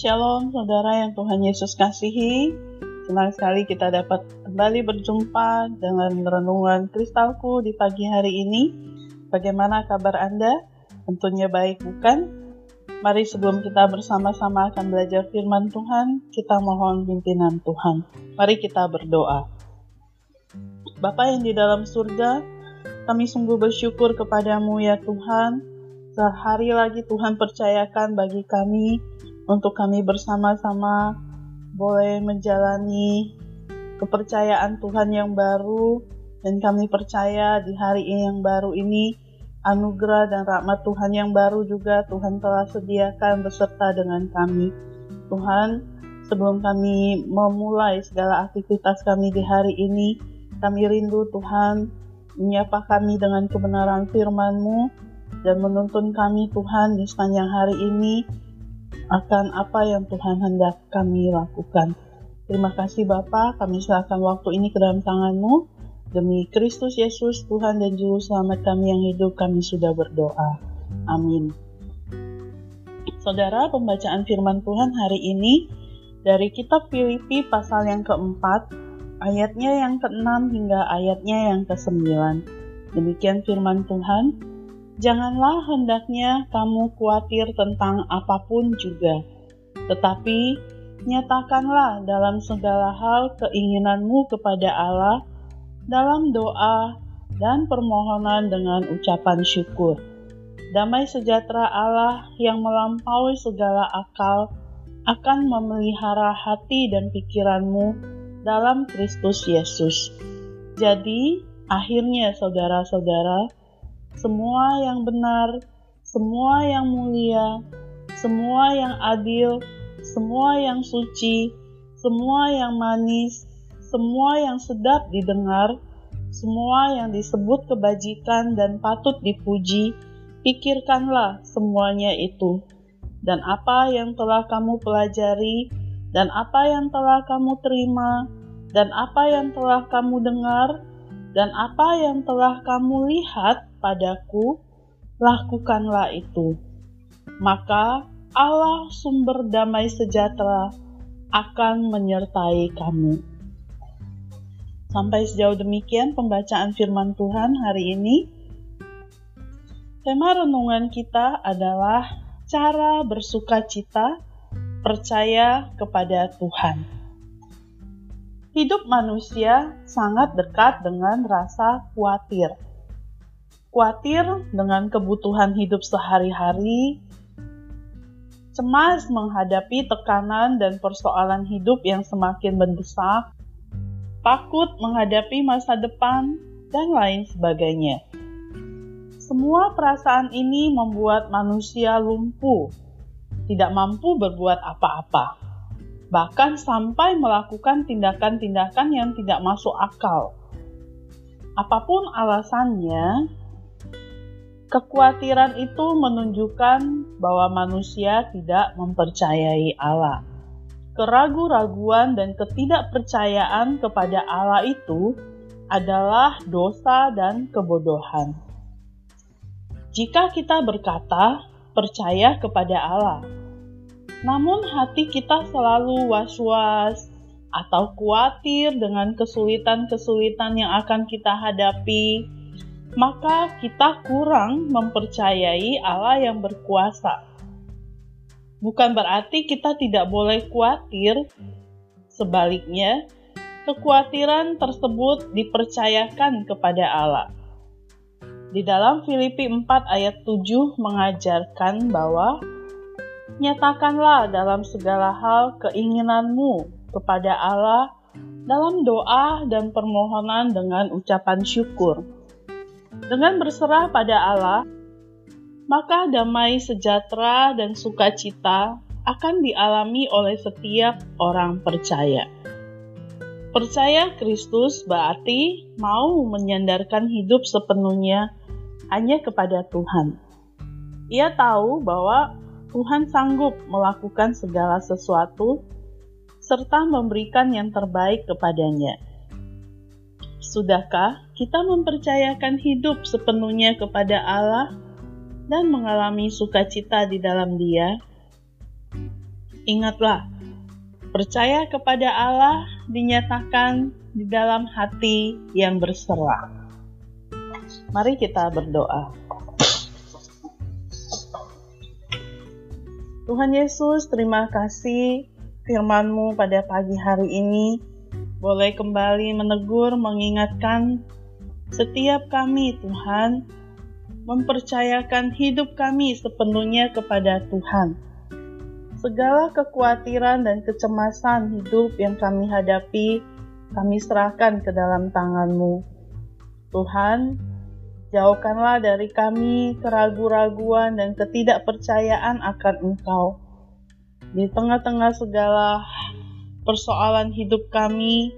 Shalom saudara yang Tuhan Yesus kasihi. Senang sekali kita dapat kembali berjumpa dengan renungan kristalku di pagi hari ini. Bagaimana kabar Anda? Tentunya baik bukan? Mari sebelum kita bersama-sama akan belajar firman Tuhan, kita mohon pimpinan Tuhan. Mari kita berdoa. Bapa yang di dalam surga, kami sungguh bersyukur kepadamu ya Tuhan. Sehari lagi Tuhan percayakan bagi kami untuk kami bersama-sama boleh menjalani kepercayaan Tuhan yang baru dan kami percaya di hari ini yang baru ini anugerah dan rahmat Tuhan yang baru juga Tuhan telah sediakan beserta dengan kami. Tuhan, sebelum kami memulai segala aktivitas kami di hari ini, kami rindu Tuhan menyapa kami dengan kebenaran firman-Mu dan menuntun kami Tuhan di sepanjang hari ini akan apa yang Tuhan hendak kami lakukan. Terima kasih Bapa, kami serahkan waktu ini ke dalam tangan-Mu. Demi Kristus Yesus, Tuhan dan Juru Selamat kami yang hidup, kami sudah berdoa. Amin. Saudara, pembacaan firman Tuhan hari ini dari kitab Filipi pasal yang keempat, ayatnya yang keenam hingga ayatnya yang kesembilan. Demikian firman Tuhan. Janganlah hendaknya kamu khawatir tentang apa pun juga, tetapi nyatakanlah dalam segala hal keinginanmu kepada Allah dalam doa dan permohonan dengan ucapan syukur. Damai sejahtera Allah yang melampaui segala akal akan memelihara hati dan pikiranmu dalam Kristus Yesus. Jadi, akhirnya saudara-saudara, semua yang benar, semua yang mulia, semua yang adil, semua yang suci, semua yang manis, semua yang sedap didengar, semua yang disebut kebajikan dan patut dipuji, pikirkanlah semuanya itu. Dan apa yang telah kamu pelajari, dan apa yang telah kamu terima, dan apa yang telah kamu dengar, dan apa yang telah kamu lihat padaku, lakukanlah itu. Maka Allah sumber damai sejahtera akan menyertai kamu. Sampai sejauh demikian pembacaan firman Tuhan hari ini. Tema renungan kita adalah cara bersuka cita, percaya kepada Tuhan. Hidup manusia sangat dekat dengan rasa khawatir khawatir dengan kebutuhan hidup sehari-hari, cemas menghadapi tekanan dan persoalan hidup yang semakin mendesak, takut menghadapi masa depan, dan lain sebagainya. Semua perasaan ini membuat manusia lumpuh, tidak mampu berbuat apa-apa, bahkan sampai melakukan tindakan-tindakan yang tidak masuk akal. Apa pun alasannya, Kekhawatiran itu menunjukkan bahwa manusia tidak mempercayai Allah. Keraguan-raguan dan ketidakpercayaan kepada Allah itu adalah dosa dan kebodohan. Jika kita berkata percaya kepada Allah, namun hati kita selalu was-was atau khawatir dengan kesulitan-kesulitan yang akan kita hadapi, maka kita kurang mempercayai Allah yang berkuasa. Bukan berarti kita tidak boleh khawatir, sebaliknya, kekhawatiran tersebut dipercayakan kepada Allah. Di dalam Filipi 4 ayat 7 mengajarkan bahwa nyatakanlah dalam segala hal keinginanmu kepada Allah dalam doa dan permohonan dengan ucapan syukur dengan berserah pada Allah, maka damai sejahtera dan sukacita akan dialami oleh setiap orang percaya. Percaya Kristus berarti mau menyandarkan hidup sepenuhnya hanya kepada Tuhan. Ia tahu bahwa Tuhan sanggup melakukan segala sesuatu serta memberikan yang terbaik kepadanya. Sudahkah kita mempercayakan hidup sepenuhnya kepada Allah dan mengalami sukacita di dalam Dia? Ingatlah, percaya kepada Allah dinyatakan di dalam hati yang berserah. Mari kita berdoa. Tuhan Yesus, terima kasih firman-Mu pada pagi hari ini boleh kembali menegur, mengingatkan setiap kami, Tuhan, mempercayakan hidup kami sepenuhnya kepada Tuhan. Segala kekhawatiran dan kecemasan hidup yang kami hadapi, kami serahkan ke dalam tangan-Mu. Tuhan, jauhkanlah dari kami keraguan-raguan dan ketidakpercayaan akan Engkau. Di tengah-tengah segala persoalan hidup kami,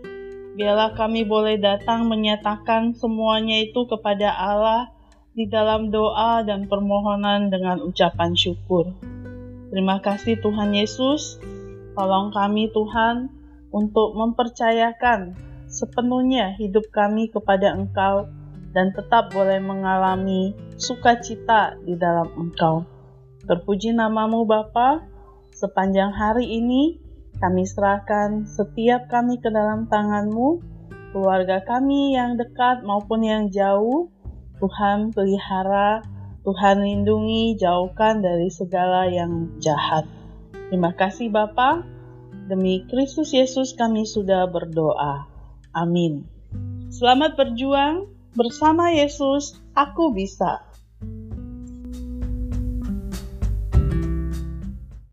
biarlah kami boleh datang menyatakan semuanya itu kepada Allah di dalam doa dan permohonan dengan ucapan syukur. Terima kasih Tuhan Yesus, tolong kami Tuhan untuk mempercayakan sepenuhnya hidup kami kepada Engkau dan tetap boleh mengalami sukacita di dalam Engkau. Terpuji namamu Bapa, sepanjang hari ini kami serahkan setiap kami ke dalam tanganmu, keluarga kami yang dekat maupun yang jauh, Tuhan pelihara, Tuhan lindungi, jauhkan dari segala yang jahat. Terima kasih Bapa. Demi Kristus Yesus kami sudah berdoa. Amin. Selamat berjuang bersama Yesus, aku bisa.